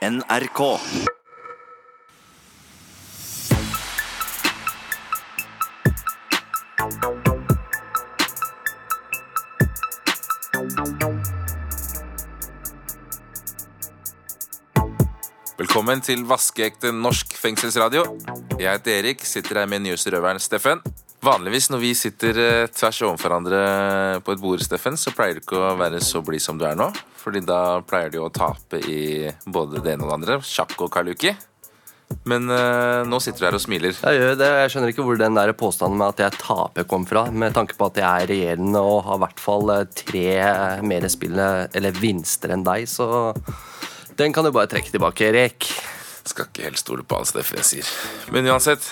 NRK. Velkommen til vaskeekte norsk fengselsradio. Jeg heter Erik, sitter her med newsrøveren Steffen. Vanligvis når vi sitter eh, tvers overfor hverandre på et bord, Steffen, så pleier du ikke å være så blid som du er nå. Fordi da pleier du å tape i både det ene og det andre. Sjakk og kaluki. Men eh, nå sitter du her og smiler. Jeg gjør det. Jeg skjønner ikke hvor den der påstanden med at jeg taper kom fra. Med tanke på at jeg er regjerende og har i hvert fall eh, tre mer spill eller vinster enn deg, så den kan du bare trekke tilbake, Erik. Skal ikke helt stole på alt Steffen sier. Men uansett,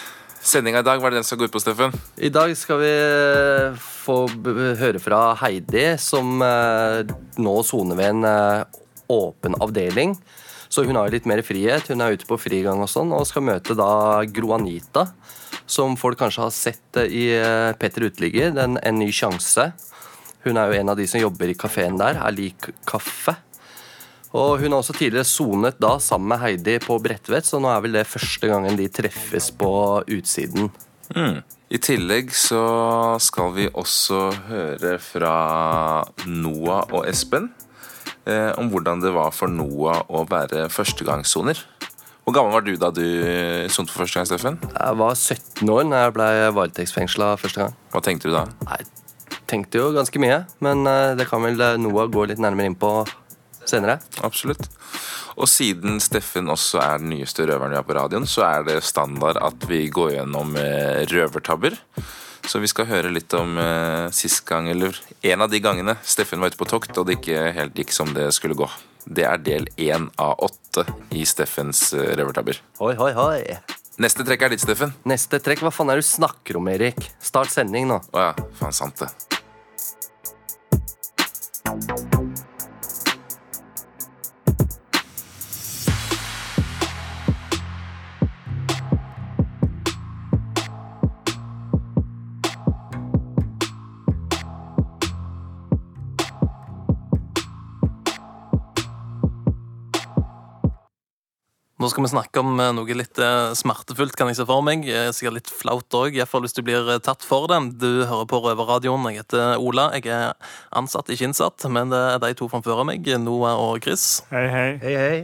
sendinga i dag, hva er det den skal gå ut på, Steffen? I dag skal vi eh, få høre fra Heidi, som eh, nå soner ved en eh, åpen avdeling. Så hun har litt mer frihet. Hun er ute på frigang og sånn, og skal møte da Gro Anita, som folk kanskje har sett i Petter Uteligger, En ny sjanse. Hun er jo en av de som jobber i kafeen der, er lik kaffe. Og hun har også tidligere sonet da sammen med Heidi på Bredtvet, så nå er vel det første gangen de treffes på utsiden. I tillegg så skal vi også høre fra Noah og Espen eh, om hvordan det var for Noah å være førstegangssoner. Hvor gammel var du da du sonte for første gang, Steffen? Jeg var 17 år da jeg ble varetektsfengsla første gang. Hva tenkte du da? Jeg tenkte jo ganske mye, men eh, det kan vel eh, Noah gå litt nærmere inn på senere. Absolutt. Og siden Steffen også er den nyeste røveren vi har på radioen, så er det standard at vi går gjennom eh, røvertabber. Så vi skal høre litt om eh, sist gang, eller en av de gangene Steffen var ute på tokt og det ikke helt gikk som det skulle gå. Det er del én av åtte i Steffens eh, røvertabber. Hoi, hoi, hoi. Neste trekk er ditt, Steffen. Neste trekk, hva faen er det du snakker om, Erik? Start sending nå. Å ja, faen sant det. Nå skal vi snakke om eh, noe litt eh, smertefullt, kan jeg se for meg. Eh, Sikkert litt flaut òg, iallfall hvis du blir tatt for det. Du hører på Røverradioen. Jeg heter Ola. Jeg er ansatt, ikke innsatt, men det er de to framfor meg, Noah og Chris. Hei, hei. Hei, hei.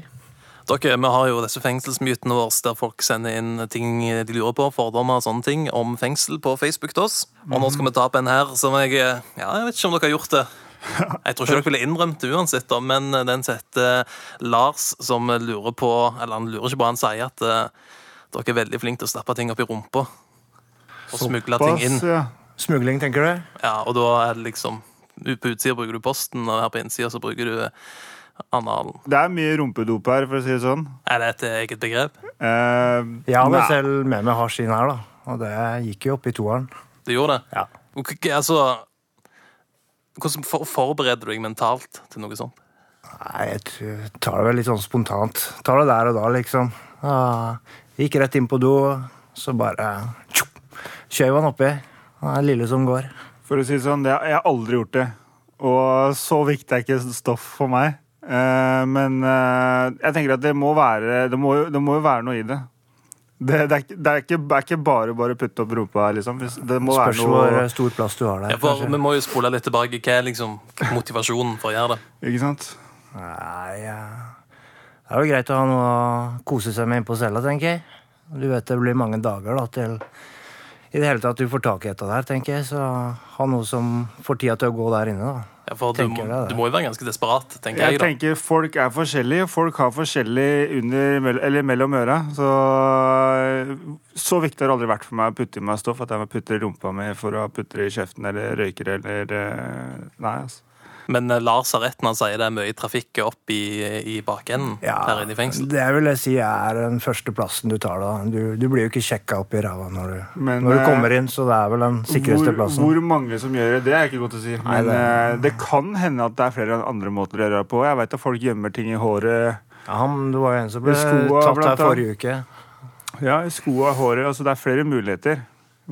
Dere, Vi har jo disse fengselsmytene våre der folk sender inn ting de lurer på, fordommer og sånne ting om fengsel på Facebook til oss. Og nå skal vi ta opp en her som jeg Ja, jeg vet ikke om dere har gjort det. Jeg tror ikke dere ville innrømt det uansett, da, men den setter heter Lars, som lurer på Eller han lurer ikke på, han sier at eh, dere er veldig flinke til å stappe ting opp i rumpa. Og smugle ting inn. Ja. Smugling, tenker du? Ja, og da er det liksom På utsida bruker du posten, og her på innsida så bruker du analen. Det er mye rumpedop her, for å si det sånn. Er det et eget begrep? Uh, Jeg hadde selv med meg hasj inn her, da. Og det gikk jo opp i toeren. Det gjorde det? Ja. Ok, Altså Hvordan forbereder du deg mentalt til noe sånt? Nei, jeg tar det vel litt sånn spontant. Tar det der og da, liksom. Ja, gikk rett inn på do, så bare tjo, skjøv han oppi. Han er lille som går. For å si det sånn, jeg har aldri gjort det. Og så viktig er ikke stoff for meg. Eh, men eh, jeg tenker at det må være Det må, det må jo være noe i det. Det, det, er, det, er ikke, det er ikke bare bare å putte opp rumpa, liksom. Det må Spørs være hvor noe stor plass du har der. Ja, for. Vi må jo spole litt tilbake. Hva er liksom motivasjonen for å gjøre det? Ikke sant? Nei, ja. Det er jo greit å ha noe å kose seg med inne på cella, tenker jeg. Du vet det blir mange dager da, til i det hele tatt du får tak i et av det her, tenker jeg. Så ha noe som får tida til å gå der inne, da. Ja, for du, må- du må jo være ganske desperat, tenker Jeg jeg. da. tenker Folk er forskjellige. Folk har forskjellig under, eller mellom øra. Så, så viktig har det aldri vært for meg å putte i meg stoff at jeg må putte i rumpa mi for å putte det i kjeften eller røyker eller eh, Nei, altså. Men eh, Lars har rett når han sier det er mye trafikk opp i, i bakenden her inne i fengsel. Det vil jeg si er den første plassen du tar, da. Du, du blir jo ikke sjekka opp i ræva når, du, Men, når du eh, kommer inn, så det er vel den sikreste Hvor, plassen. hvor mange som gjør det, det er ikke godt å si. Nei, Men det- eh, det kan hende at det er flere andre måter å gjøre det på. Jeg vet at folk gjemmer ting i håret. Ja, han, det var jo en som ble I skoa, tatt her forrige uke. Ja, i skoa og håret. Altså, det er flere muligheter.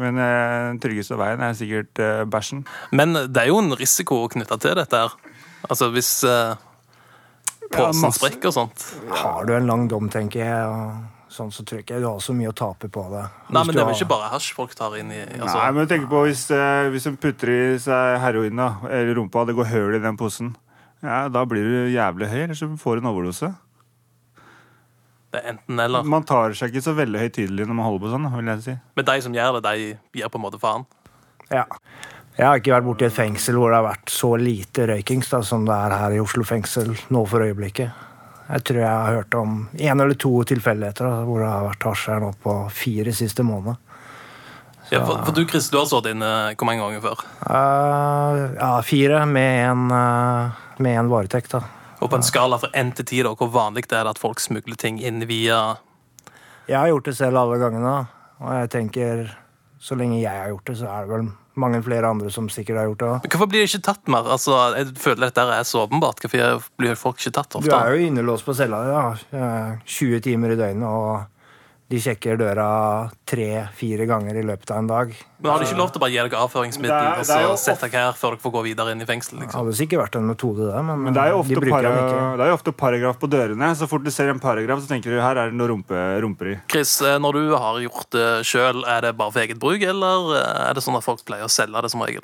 Men eh, den tryggeste veien er sikkert eh, bæsjen. Men det er jo en risiko knytta til dette her. Altså hvis eh, posen ja, sprekker og sånt. Har du en lang dom, tenker jeg, og sånn, så tror jeg ikke du har så mye å tape på det. Nei, men det er vel ikke bare hasj folk tar inn i altså, Nei, men tenk på hvis, eh, hvis de putter i seg heroin da, eller rumpa, det går høl i den posen. Ja, Da blir du jævlig høy, eller så får du en overdose. Det er enten eller. Man tar seg ikke så veldig høytidelig når man holder på sånn, vil jeg si. Men de som gjør det, de gir på en måte faen. Ja. Jeg har ikke vært borti et fengsel hvor det har vært så lite røykings da, som det er her i Oslo fengsel nå for øyeblikket. Jeg tror jeg har hørt om én eller to tilfeldigheter da, hvor det har vært hasj her nå på fire siste måneder. Ja, for, for du Chris, du har sittet inne hvor mange ganger før? Uh, ja, fire med en, uh, med en varetekt, da. Og på en skala fra én til ti, hvor vanlig det er at folk smugler ting inn via Jeg har gjort det selv alle gangene, og jeg tenker så lenge jeg har gjort det, så er det vel mange flere andre som sikkert har gjort det. Men Hvorfor blir det ikke tatt mer? Altså, jeg føler dette er så åpenbart. Hvorfor blir folk ikke tatt ofte? Du er jo innelåst på cella ja. eh, 20 timer i døgnet, og de sjekker døra tre-fire ganger i løpet av en dag. Men Har de ikke lov til å bare gi dere avføringsmiddel Det er- og det er så sette dere her før dere får gå videre inn i fengsel? Det liksom? hadde sikkert vært en metode, det, men, Men det er jo ofte, de bruker para, den ikke. det er jo ofte paragraf på dørene. Så fort du ser en paragraf, så tenker du her er det noe rumpe, rumper i. Chris, eh, når du har gjort det sjøl, er det bare for eget bruk, eller eh, er det sånn at folk pleier å selge det som regel?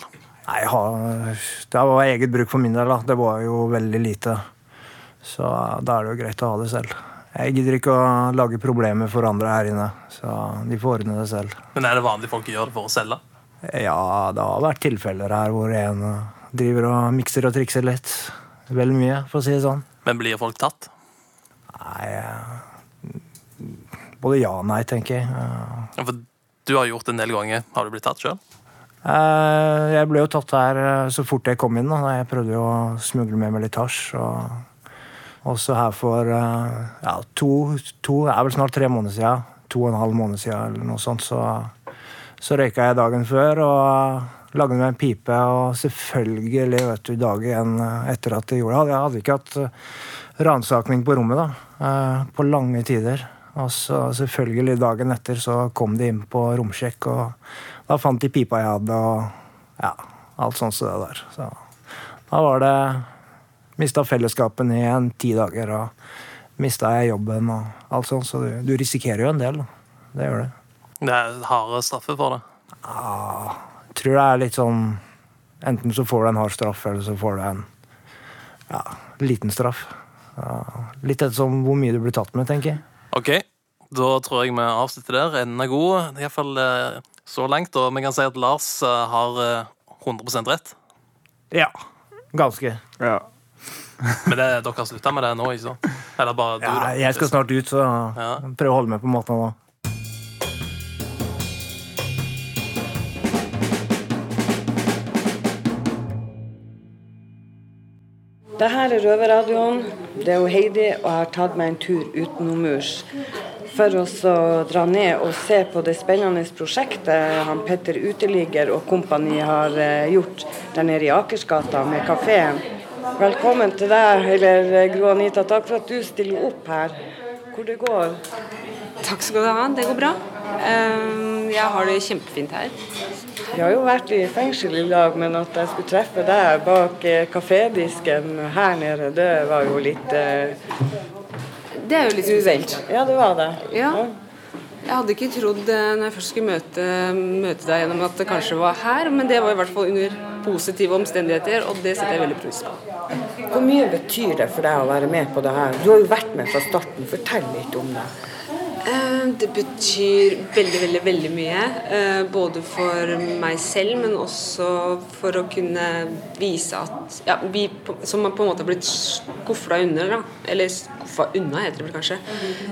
Nei, jeg har, det var eget bruk for min del. da. Det var jo veldig lite. Så da er det jo greit å ha det selv. Jeg gidder ikke å lage problemer for andre her inne, så de får ordne det selv. Men er det vanlig folk gjør det for å selge? Ja, det har vært tilfeller her hvor en driver og mikser og trikser litt. Vel mye, for å si det sånn. Men blir folk tatt? Nei Både ja og nei, tenker jeg. Ja, For du har gjort det en del ganger. Har du blitt tatt sjøl? eh, Jeg ble jo tatt her eh, så fort jeg kom inn. da. Jeg prøvde jo å smugle med meg litt hasj. Og også her for eh, ja, to, to Det er vel snart tre måneder siden. To og en halv måned siden eller noe sånt. Så, så røyka jeg dagen før og lagde meg en pipe. Og selvfølgelig, vet du, dagen etter at jeg gjorde det. Jeg hadde ikke hatt ransaking på rommet da, eh, på lange tider. Og så selvfølgelig dagen etter så kom de inn på romsjekk, og da fant de pipa jeg hadde, og ja, alt sånt som det der. Så da var det Mista fellesskapen i en ti dager, og mista jeg jobben og alt sånt, så du, du risikerer jo en del. da. Det gjør det. Det er harde straffer for det. Jeg tror det er litt sånn Enten så får du en hard straff, eller så får du en ja, liten straff. Ja, litt ettersom hvor mye du blir tatt med, tenker jeg. Ok, da tror jeg vi avslutter der. Enden er god, iallfall eh, så langt. Og vi kan si at Lars eh, har eh, 100% rett. Ja, ganske. Ja. Men det, dere har slutta med det nå, ikke sant? Eller bare du, Ja, da? jeg skal snart ut, så Ja. prøv å holde med på måten nå. Det her er Røverradioen. Det er jo Heidi, og jeg har tatt meg en tur utenomhus for å dra ned og se på det spennende prosjektet han Petter Uteligger og kompani har eh, gjort der nede i Akersgata med kafeen. Velkommen til deg, eller eh, Gro Anita. Takk for at du stiller opp her. Hvor det går? Takk skal du ha. Det går bra. Ehm, Jeg har det kjempefint her. Vi har jo vært i fengsel i dag, men at jeg skulle treffe deg bak eh, kafédisken her nede, det var jo litt eh, Det er jo litt spesielt. Ja, det var det. Ja. Jeg hadde ikke trodd eh, når jeg først skulle møte, møte deg gjennom at det kanskje var her, men det var i hvert fall under positive omstendigheter, og det setter jeg veldig pris på. Hvor mye betyr det for deg å være med på det her? Du har jo vært med fra starten. Fortell litt om det. Det betyr veldig, veldig, veldig mye. eh, Både for meg selv, men også for å kunne vise at ja, vi som på en måte har blitt skuffa under, da, eller skuffa unna, heter det vel kanskje,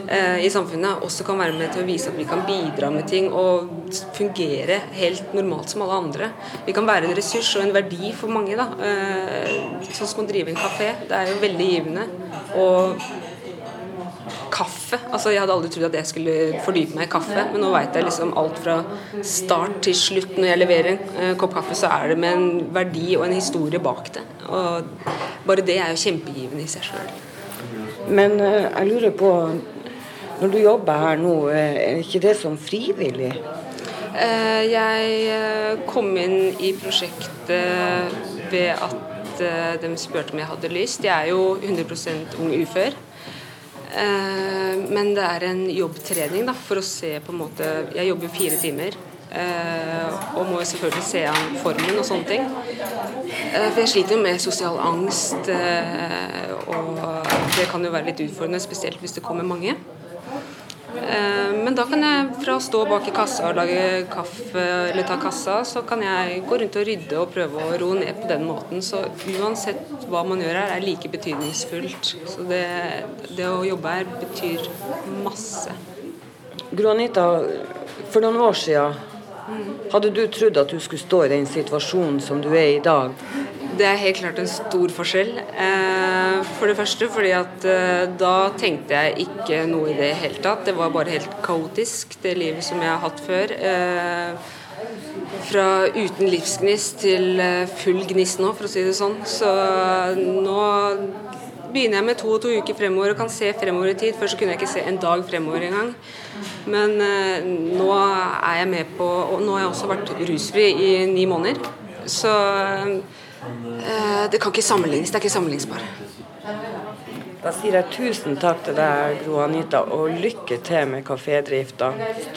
eh, i samfunnet, også kan være med til å vise at vi kan bidra med ting og fungere helt normalt som alle andre. Vi kan være en ressurs og en verdi for mange. da, eh, Sånn som å drive en kafé. Det er jo veldig givende. Og kaffe. Altså, Jeg hadde aldri trodd at jeg skulle fordype meg i kaffe, men nå veit jeg liksom alt fra start til slutt. Når jeg leverer en eh, kopp kaffe, så er det med en verdi og en historie bak det. Og bare det er jo kjempegivende i seg sjøl. Men eh, jeg lurer på Når du jobber her nå, eh, er ikke det som frivillig? Jeg kom inn i prosjektet ved at de spurte om jeg hadde lyst. Jeg er jo 100% ung ufør. Eh, men det er en jobbtrening da, for å se på en måte Jeg jobber fire timer. eh, og må selvfølgelig se an formen og sånne ting. Eh, for jeg sliter jo med sosial angst, og det kan jo være litt utfordrende, spesielt hvis det kommer mange. Eh, Men da kan jeg fra å stå bak i kassa og lage kaffe eller ta kassa, så kan jeg gå rundt og rydde og prøve å roe ned på den måten. Så uansett hva man gjør her, er like betydningsfullt. Så det, det å jobbe her betyr masse. Gro Anita, for noen år siden, hadde du trodd at du skulle stå i den situasjonen som du er i i dag? Det er helt klart en stor forskjell. Eh, For det første fordi at eh, da tenkte jeg ikke noe i det hele tatt. Det var bare helt kaotisk, det livet som jeg har hatt før. Eh, Fra uten livsgnist til full gnist nå, for å si det sånn. Så nå begynner jeg med to og to uker fremover og kan se fremover i tid. Før så kunne jeg ikke se en dag fremover engang. Men nå er jeg med på Og nå har jeg også vært rusfri i ni måneder. Så det kan ikke sammenlignes. Det er ikke sammenlignsbar. Da sier jeg tusen takk til deg, Gro Anita, og lykke til med kafédrifta.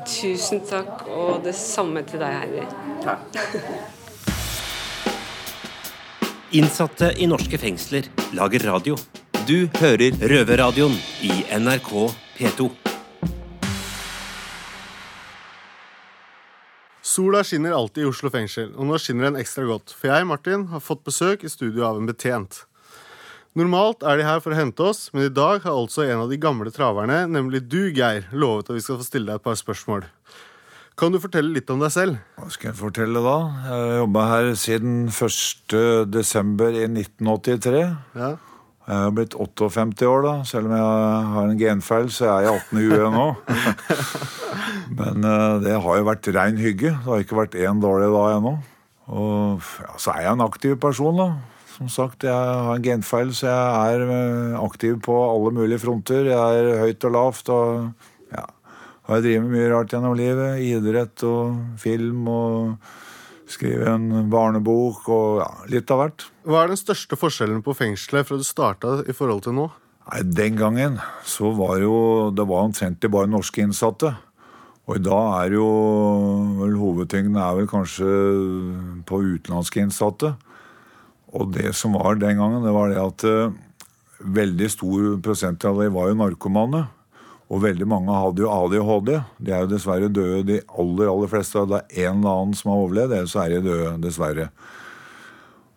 Tusen takk, og det samme til deg, Heidi. Innsatte i norske fengsler lager radio. Du hører Røverradioen i NRK P2. Sola skinner alltid i Oslo fengsel, og nå skinner den ekstra godt. For jeg, Martin, har fått besøk i studio av en betjent. Normalt er de her for å hente oss, men i dag har altså en av de gamle traverne, nemlig du, Geir, lovet at vi skal få stille deg et par spørsmål. Kan du fortelle litt om deg selv? Hva skal jeg fortelle da? Jeg har jobba her siden 1. desember i 1983. Ja. Jeg har blitt 58 år, da. Selv om jeg har en genfeil, så er jeg 18 i huet nå. Men eh, det har jo vært rein hygge. Det har ikke vært én dårlig dag ennå. Og ja, så er jeg en aktiv person, da. Som sagt, jeg har en genfeil, så jeg er eh, aktiv på alle mulige fronter. Jeg er høyt og lavt. og ja, Og jeg driver med mye rart gjennom livet. Idrett og film og skrive en barnebok og ja, litt av hvert. Hva er den største forskjellen på fengselet fra du starta i forhold til nå? Nei, Den gangen så var jo det var omtrent bare norske innsatte. Og i dag er jo vel hovedtyngden er vel kanskje på utenlandske innsatte. Og det som var den gangen, det var det at eh, veldig stor prosent av dem var jo narkomane. Og veldig mange hadde jo ADHD. De er jo dessverre døde, de aller aller fleste. Det er en eller annen som har overlevd, ellers er de døde, dessverre.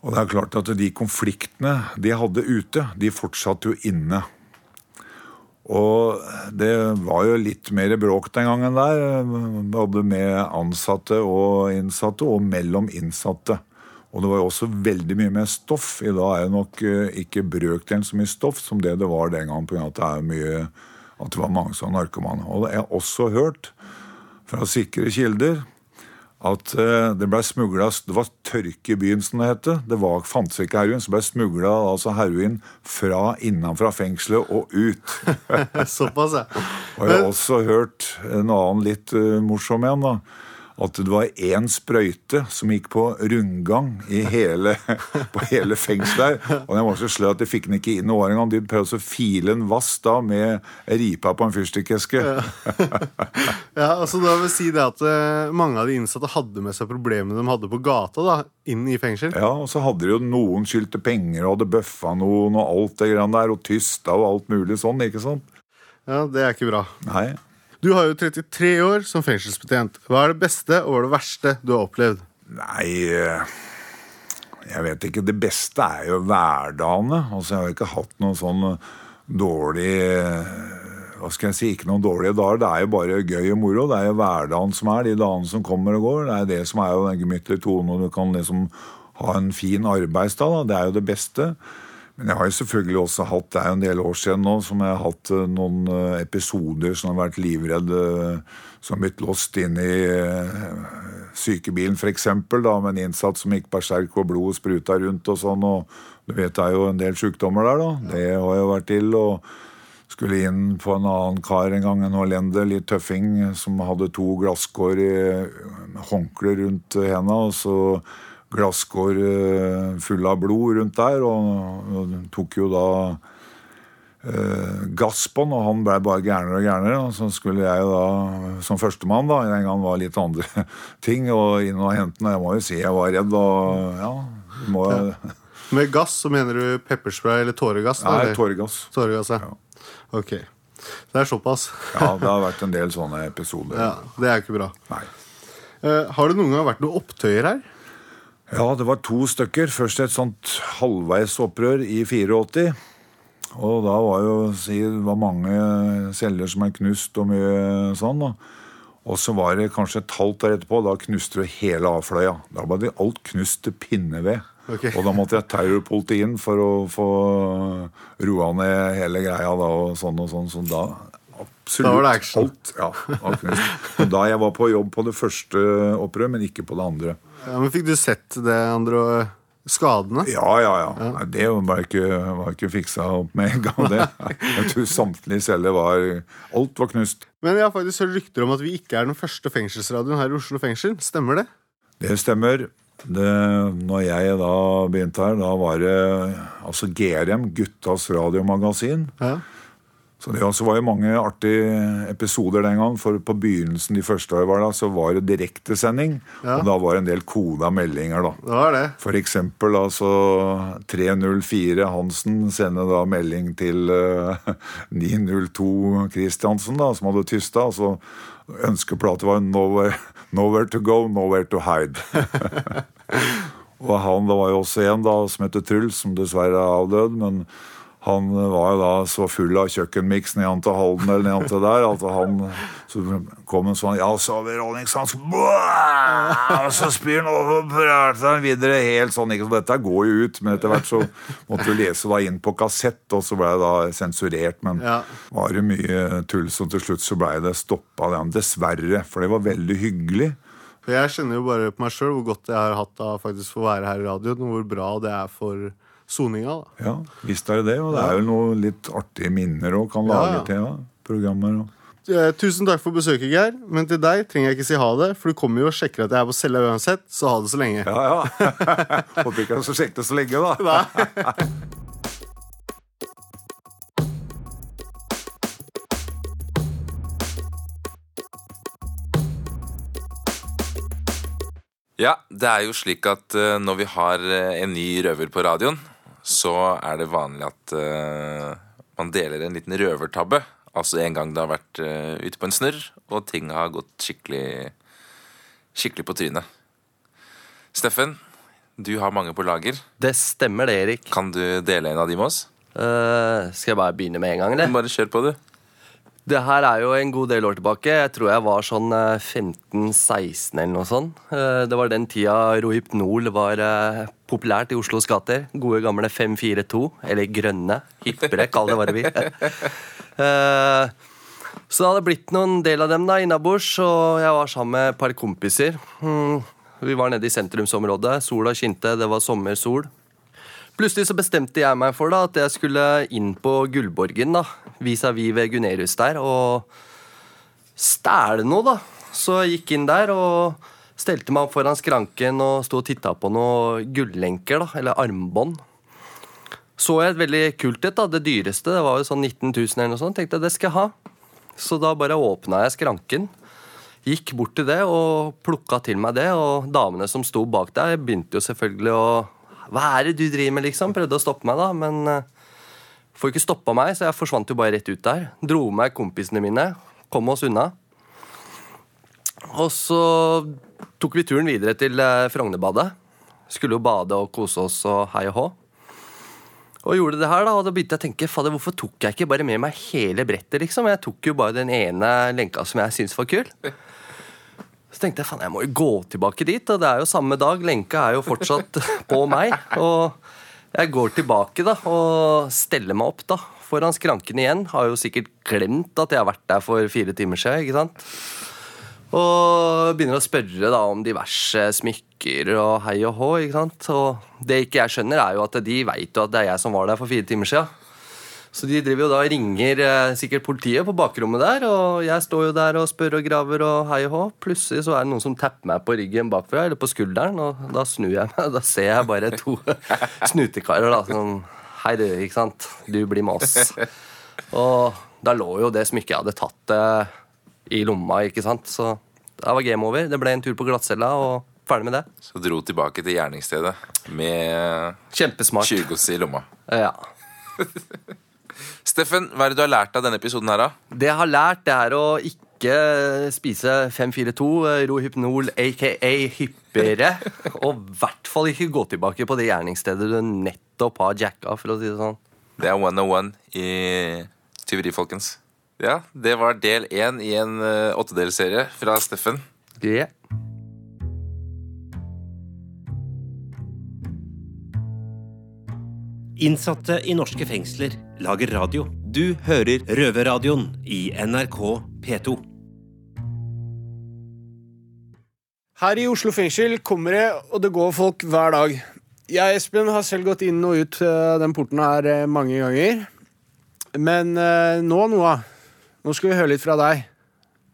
Og det er klart at de konfliktene de hadde ute, de fortsatte jo inne. Og det var jo litt mer bråk den gangen der, både med ansatte og innsatte, og mellom innsatte. Og det var jo også veldig mye mer stoff. I dag er det nok eh, ikke brøkdelen så mye stoff som det det var den gangen, pga. at det er mye at det var mange som var narkomane. Og jeg har også hørt fra sikre kilder at eh, det ble smugla Det var tørke i byen, som det het. Det var, fantes ikke heroin, så ble smugla altså heroin fra innenfra fengselet og ut. Såpass, ja. Og jeg har også hørt en annen litt eh, morsom en. da, At det var én sprøyte som gikk på rundgang i hele, på hele fengselet. her. Og den var så sløy at de fikk den ikke inn i år engang. De prøvde å file en vass da med ripa på en fyrstikkeske. Ja, altså da vil si det at eh, Mange av de innsatte hadde med seg problemene de hadde på gata, da, inn i fengsel. Ja, og så hadde de jo noen skyldte penger og hadde bøffa noen og alt det grann der, og tysta og alt mulig sånn, ikke sant? Ja, Det er ikke bra. Nei. Du har jo 33 år som fengselsbetjent. Hva er det beste og hva er det verste du har opplevd? Nei eh, Jeg vet ikke. Det beste er jo hverdagene. Altså, jeg har ikke hatt noen sånn dårlig eh, hva skal jeg si, Ikke noen dårlige dager. Det er jo bare gøy og moro. Det er jo hverdagen som er, de dagene som kommer og går. Det er det som er jo den gemyttlige tonen, og du kan liksom ha en fin arbeidsdag. Da. Det er jo det beste. Men jeg har jo selvfølgelig også hatt, det er jo en del år siden nå, som jeg har hatt eh, noen eh, episoder som har vært livredd, eh, som har blitt låst inn i sykebilen f.eks. med en innsatt som gikk berserk og blodet spruta rundt og sånn. og Du vet det er jo en del sykdommer der, da. Det har jo vært til. og skulle inn på en annen kar en gang, en hollender, litt tøffing, som hadde to glasskår i håndkle rundt henda. Og så glasskår eh, full av blod rundt der, og, og tok jo da eh, gass på den, og han ble bare gærnere og gærnere. Og så skulle jeg da, som førstemann, da, den gang var litt andre ting, og inn og hente den. Jeg må jo si jeg var redd, og ja må, Med gass så mener du pepperspray eller tåregass? Nei, eller? tåregass. Tåregass, ja. Ok. Det er såpass. Ja, det har vært en del sånne episoder. Ja, Det er ikke bra. Nei. Uh, har det noen gang vært noen opptøyer her? Ja, det var to stykker. Først et sånt halvveisopprør i 84. Og da var jo si, det var mange celler som er knust og mye sånn. da. Og så var det kanskje et halvt år etterpå. Da knuste du hele avfløya. Da ble det alt knust til pinneved. Okay. Og da måtte jeg terrorpolitiet inn for å få roa ned hele greia da, og sånn og sånn. Så da absolutt Da var det action. alt. Ja. Og da jeg var på jobb på det første opprøret, men ikke på det andre. Ja, men Fikk du sett det andre skadene? Ja, ja, ja. Nei, det var ikke, var ikke fiksa opp med en gang, det. Jeg tror samtlige celler var Alt var knust. Men jeg har faktisk hørt rykter om at vi ikke er den første fengselsradioen her i Oslo fengsel. Stemmer det? Det stemmer. Det, når jeg da begynte her, da var det altså GRM, Guttas radiomagasin. Ja. Så det også var jo mange artige episoder den gang. For på begynnelsen de første jeg var da, så var det direktesending. Ja. Og da var det en del koda meldinger, da. Det var det. For eksempel altså 304 Hansen sender da melding til uh, 902 Christiansen, da, som hadde tysta. Og så ønskeplate var nowhere, 'Nowhere to go, nowhere to hide'. og han, Det var jo også en da, som heter Truls, som dessverre er avdød. men han var jo da så full av kjøkkenmiks ned til Halden eller ned til der at han så kom en sånn Ja, så har vi Rollingsans Og så spyr han og prater han videre helt sånn. Ikke? Så dette går jo ut, men etter hvert så måtte du lese da inn på kassett, og så ble det da sensurert. Men Ja. var det mye tull, så til slutt så blei det stoppa. Dessverre, for det var veldig hyggelig. For Jeg kjenner jo bare på meg sjøl hvor godt jeg har hatt av faktisk å være her i radioen, og hvor bra det er for soninga. da. Ja, visst er det det. Og det er jo noe litt artige minner og kan lage ja. til ja, programmer. og Eh, Tusen takk for besøket, Geir. Men til deg trenger jeg ikke si ha det, for du kommer jo og sjekker at jeg er på cella uansett, så ha det så lenge. Ja, ja. Håper ikke jeg skal sjekke det så lenge, da. Ja, det er jo slik at eh, når vi har eh, en ny røver på radioen, så er det vanlig at uh, man deler en liten røvertabbe. Altså en gang det har vært uh, ute på en snurr, og ting har gått skikkelig, skikkelig på trynet. Steffen, du har mange på lager. Det stemmer det, Erik. Kan du dele en av de med oss? Uh, skal jeg bare begynne med en gang, eller? Bare kjør på, du. Det her er jo en god del år tilbake. Jeg tror jeg var sånn eh, 15-16 eller noe sånt. Eh, Det var den tida Rohypnol var eh, populært i Oslos gater. Gode gamle 542, eller grønne. Hippere, kall det hva du vil. Eh, Så det hadde blitt noen del av dem da innabords, og jeg var sammen med et par kompiser. Hmm, Vi var nede i sentrumsområdet. Sola skinte, det var sommersol. Plutselig så bestemte jeg meg for da at jeg skulle inn på Gullborgen, vis-à-vis ved Gunerius der, og stjele noe, da. Så jeg gikk inn der og stelte meg opp foran skranken og sto og titta på noen gullenker, da, eller armbånd. Så jeg et veldig kult et, da. Det dyreste, det var jo sånn 19 000 eller noe sånt. Tenkte jeg det skal jeg ha. Så da bare åpna jeg skranken. Gikk bort til det og plukka til meg det, og damene som sto bak der, begynte jo selvfølgelig å Hva er det du driver med, liksom? Prøvde å stoppe meg, da, men eh, får ikke stoppa meg, så jeg forsvant jo bare rett ut der. Dro med kompisene mine, kom oss unna. Og så tok vi turen videre til eh, Frognerbadet. Skulle jo bade og kose oss og hei og hå. Og gjorde det her da, og da begynte jeg å tenke Fader, hvorfor tok jeg ikke bare med meg hele brettet? liksom? Jeg tok jo bare den ene lenka som jeg syntes var kul. Så tenkte jeg faen, jeg må jo gå tilbake dit, og det er jo samme dag. Lenka er jo fortsatt på meg. Og jeg går tilbake da, og steller meg opp da, foran skranken igjen. Har jo sikkert glemt at jeg har vært der for fire timer siden. ikke sant? Og begynner å spørre da om diverse smykker og hei og hå. ikke sant? Og det ikke jeg skjønner, er jo at de veit jo at det er jeg som var der for fire timer siden. Så de driver jo da ringer eh, sikkert politiet på bakrommet der, og jeg står jo der og spør og graver og hei og hå. Plutselig så er det noen som tapper meg på ryggen bakfra, eller på skulderen, og da snur jeg meg, da ser jeg bare to snutekarer da, sånn Hei, du, ikke sant? Du blir med oss. Og da lå jo det smykket jeg hadde tatt eh, i lomma, ikke sant. Så det var game over. Det ble en tur på glattcella, og ferdig med det. Så dro tilbake til gjerningsstedet med Kjempesmart. tjuvgodset i lomma. Ja. Steffen, hva er det du har lært av denne episoden her, da? Det jeg har lært, det er å ikke spise 542 eh, Rohypnol, aka hyppigere. Og i hvert fall ikke gå tilbake på det gjerningsstedet du nettopp har jacka, for å si det sånn. Det er 101 i tyveri, folkens. Ja, det var del én i en uh, åttedelsserie fra Steffen. Yeah. Innsatte i norske fengsler lager radio. Du hører Røverradioen i NRK P2. Her i Oslo fengsel kommer det, og det går folk hver dag. Jeg Espen har selv gått inn og ut eh, den porten her eh, mange ganger. Men eh, nå, Noah, nå skal vi høre litt fra deg,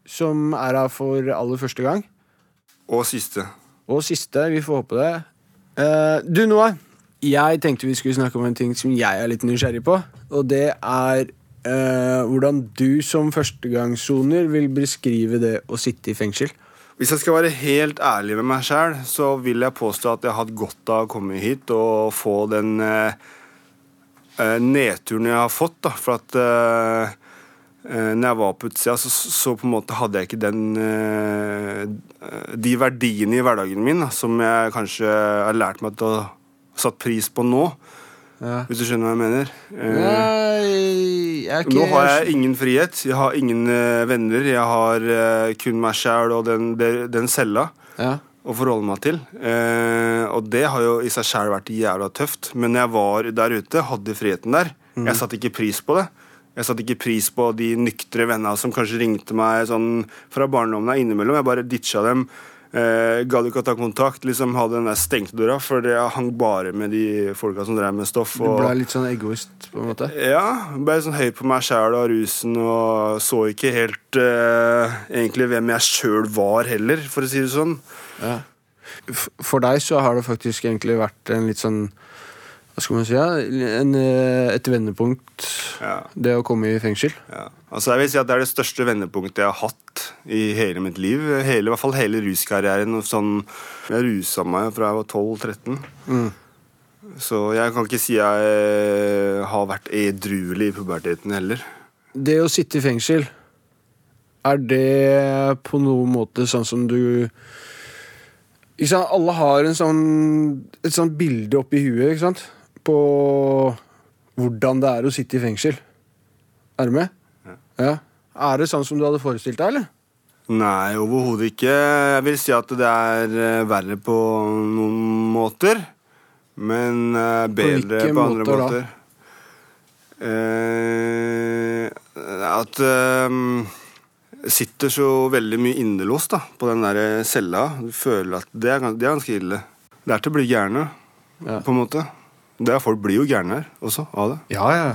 som er her for aller første gang. Og siste. Og siste, vi får håpe det. Eh, du, Noah, jeg tenkte vi skulle snakke om en ting som jeg er litt nysgjerrig på. Og det er eh, hvordan du som førstegangssoner vil beskrive det å sitte i fengsel. Hvis jeg skal være helt ærlig med meg sjæl, så vil jeg påstå at jeg har hatt godt av å komme hit og få den eh, eh, nedturen jeg har fått. da, For at eh, eh, når jeg var på utsida, så, så på en måte hadde jeg ikke den eh, De verdiene i hverdagen min som jeg kanskje har lært meg til å satt pris på nå. Hvis du skjønner hva jeg mener. Nei, jeg ikke nå har jeg ingen frihet. Jeg har ingen eh, venner. Jeg har eh, kun meg sjæl og den, den, cella Ja. å forholde meg til. Eh, og det har jo i seg sjæl vært jævla tøft. Men jeg var der ute, hadde friheten der, Mm. jeg satte ikke pris på det. Jeg satte ikke pris på de nyktre vennene som kanskje ringte meg sånn fra barndommen av innimellom. Jeg bare ditcha dem. Eh, Gadd ikke å ta kontakt. liksom Hadde den der stengte døra, for jeg hang bare med de folka som drev med stoff. Du ble litt sånn egoist, på en måte? Ja, ble sånn høy på meg sjæl og rusen og så ikke helt eh, egentlig hvem jeg sjøl var heller, for å si det sånn. Ja. For deg så har det faktisk egentlig vært en litt sånn Hva skal man si? Ja? En, eh, et vendepunkt, det å komme i fengsel. Altså jeg vil si at Det er det største vendepunktet jeg har hatt i hele mitt liv. Hele, I hvert fall hele ruskarrieren. Sånn, jeg rusa meg fra jeg var 12-13. Mm. Så jeg kan ikke si jeg har vært edruelig i puberteten heller. Det å sitte i fengsel, er det på noen måte sånn som du ikke sant? Alle har en sånn, et sånt bilde oppi huet ikke sant? På hvordan det er å sitte i fengsel. Er du med? Ja. Er det sånn som du hadde forestilt deg, eller? Nei, overhodet ikke. Jeg vil si at det er eh, verre på noen måter. Men eh, bedre på, på andre måter måter. Eh, at eh, sitter så veldig mye innelåst da, på den der cella. Du føler at det er, det er ganske ille. Det er til å bli gærne, på en måte. Det er, folk blir jo gærne her også av det. Ja, ja.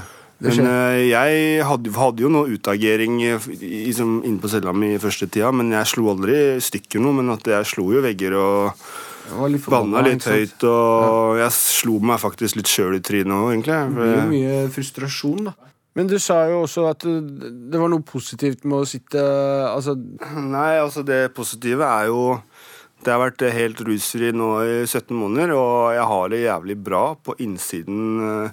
Det Men eh, jeg hadde, hadde jo noe utagering liksom, inne på cella mi i første tida, men jeg slo aldri stykker noe. Men at jeg slo jo vegger og litt banna litt høyt. Og jeg slo meg faktisk litt sjøl i trynet òg, egentlig. Det blir jo mye frustrasjon, da. Men du sa jo også at det det var noe positivt med å sitte Altså Nei, altså det positive er jo Det har vært helt rusfri nå i 17 måneder, og jeg har det jævlig bra på innsiden. eh,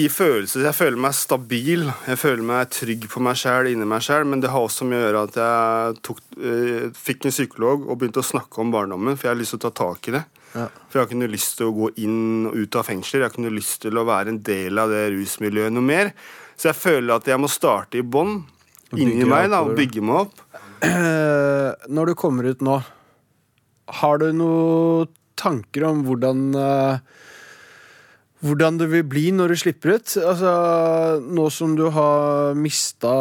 I følelse, Jeg føler meg stabil. Jeg føler meg trygg på meg sjæl, inni meg sjæl, men det har også med å gjøre at jeg tok, eh, fikk en psykolog og begynte å snakke om barndommen, for jeg har lyst til å ta tak i det. Ja. For jeg har ikke noe lyst til å gå inn og ut av fengsel. Jeg har ikke noe lyst til å være en del av det rusmiljøet noe mer. Så jeg føler at jeg må starte i bånn, inni meg, da, og bygge meg opp. Når du kommer ut nå, har du noen tanker om hvordan eh, Hvordan det vil bli når du slipper ut? Altså, nå som du har mista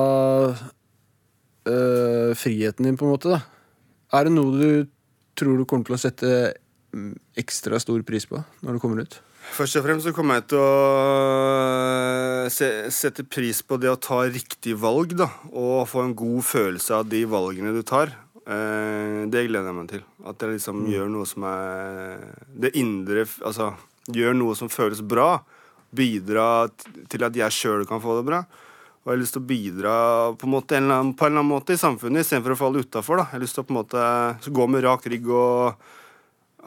eh, friheten din, på en måte, da. Er det noe du tror du kommer til å sette mm, ekstra stor pris på når du kommer ut? Først og fremst så kommer jeg til å se, sette pris på det å ta riktig valg, da. Og få en god følelse av de valgene du tar. Eh, det gleder jeg meg til. At jeg liksom gjør noe som er Det indre Altså gjør noe som føles bra. Bidra til at jeg sjøl kan få det bra. Og jeg har lyst til å bidra på en, måte, en eller annen, på en eller annen måte i samfunnet istedenfor å falle utafor. Jeg har lyst til å på en måte gå med rak rygg og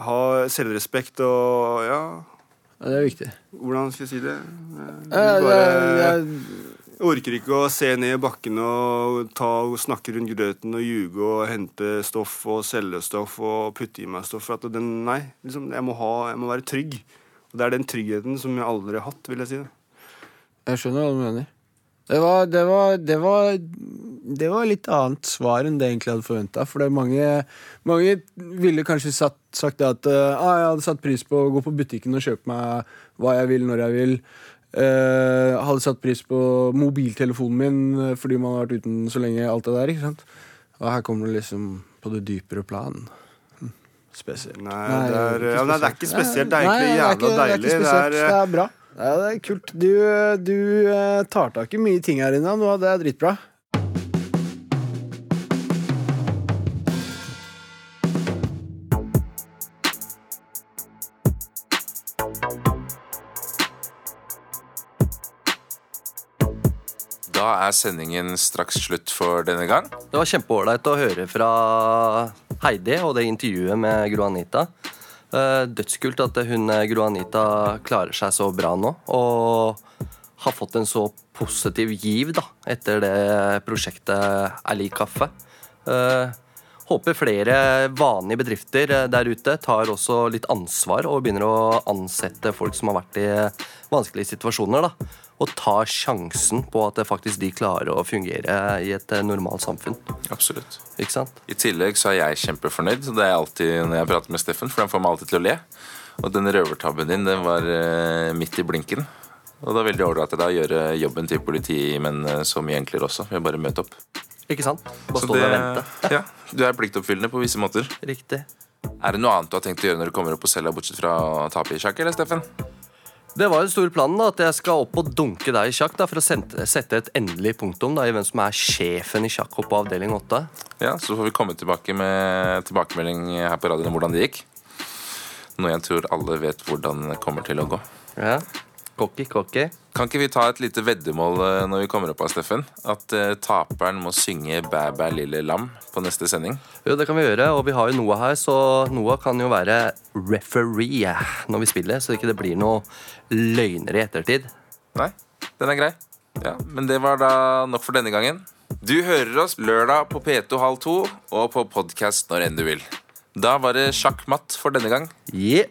ha selvrespekt og ja Ja, det er viktig. Hvordan skal jeg si det? Du Bare, orker ikke å se ned i bakken og, ta, og snakke rundt grøten og ljuge og hente stoff og selge stoff og putte i meg stoff. For at den, nei, liksom, jeg, må ha, jeg må være trygg. Og det er den tryggheten som jeg aldri har hatt, vil jeg si. det. Jeg skjønner hva du mener. Det var, det var, det var, det var litt annet svar enn det jeg egentlig hadde forventa. For det mange, mange ville kanskje satt, sagt det at eh, ah, jeg hadde satt pris på å gå på butikken og kjøpe meg hva jeg vil, når jeg vil. Eh, hadde satt pris på mobiltelefonen min eh, fordi man har vært uten så lenge. alt det der, ikke sant? Og her kommer det liksom på det dypere plan. Hm, Spesielt. Nei, det er, nei, det er ikke spesielt. Det er Nei, det er ikke spesielt. det er egentlig. Det er, Det er bra. Ja, det er kult. Du, du eh, tar tak i mye ting her inne, og det er dritbra. Da er sendingen straks slutt for denne gang. Det var kjempeålreit å høre fra Heidi og det intervjuet med Gro Anita. Eh, Dødskult at hun eh, Gro Anita klarer seg så bra nå. Og har fått en så positiv giv da, etter det prosjektet Er lik kaffe. Håper flere vanlige bedrifter eh, der ute tar også litt ansvar og begynner å ansette folk som har vært i vanskelige situasjoner. da, Og tar sjansen på at det faktisk de klarer å fungere i et eh, normalt samfunn. Absolutt. Ikke sant? I tillegg så er jeg kjempefornøyd. Det er alltid når jeg prater med Steffen, for han får meg alltid til å le. Og den røvertabben din, den var eh, midt i blinken. Og det er veldig ålreit å gjøre jobben til politimenn men så mye enklere også. Ved å bare møte opp. Ikke sant? Bare stå der og vente. Ja, du er pliktoppfyllende på visse måter. Riktig. Er det noe annet du har tenkt å gjøre når du kommer opp på cella, bortsett fra å tape i sjakk, eller, Steffen? Det var jo den store planen da, at jeg skal opp og dunke deg i sjakk da, for å sette et endelig punktum da, i hvem som er sjefen i sjakkhopp på avdeling 8. Ja, så får vi komme tilbake med tilbakemelding her på radioen om hvordan det gikk. Noe jeg tror alle vet hvordan det kommer til å gå. Ja, cocky, cocky. Kan ikke vi ta et lite veddemål eh, når vi kommer opp av Steffen? At uh, taperen må synge Bæ bæ lille lam på neste sending? Jo, det kan vi gjøre, og vi har jo Noah her, så Noah kan jo være referee når vi spiller, så ikke det blir noe løgner i ettertid. Nei, den er grei. Ja, Men det var da nok for denne gangen. Du hører oss lørdag på P2 halv to og på podkast når enn du vil. Da var det sjakk matt for denne gang. Yeah.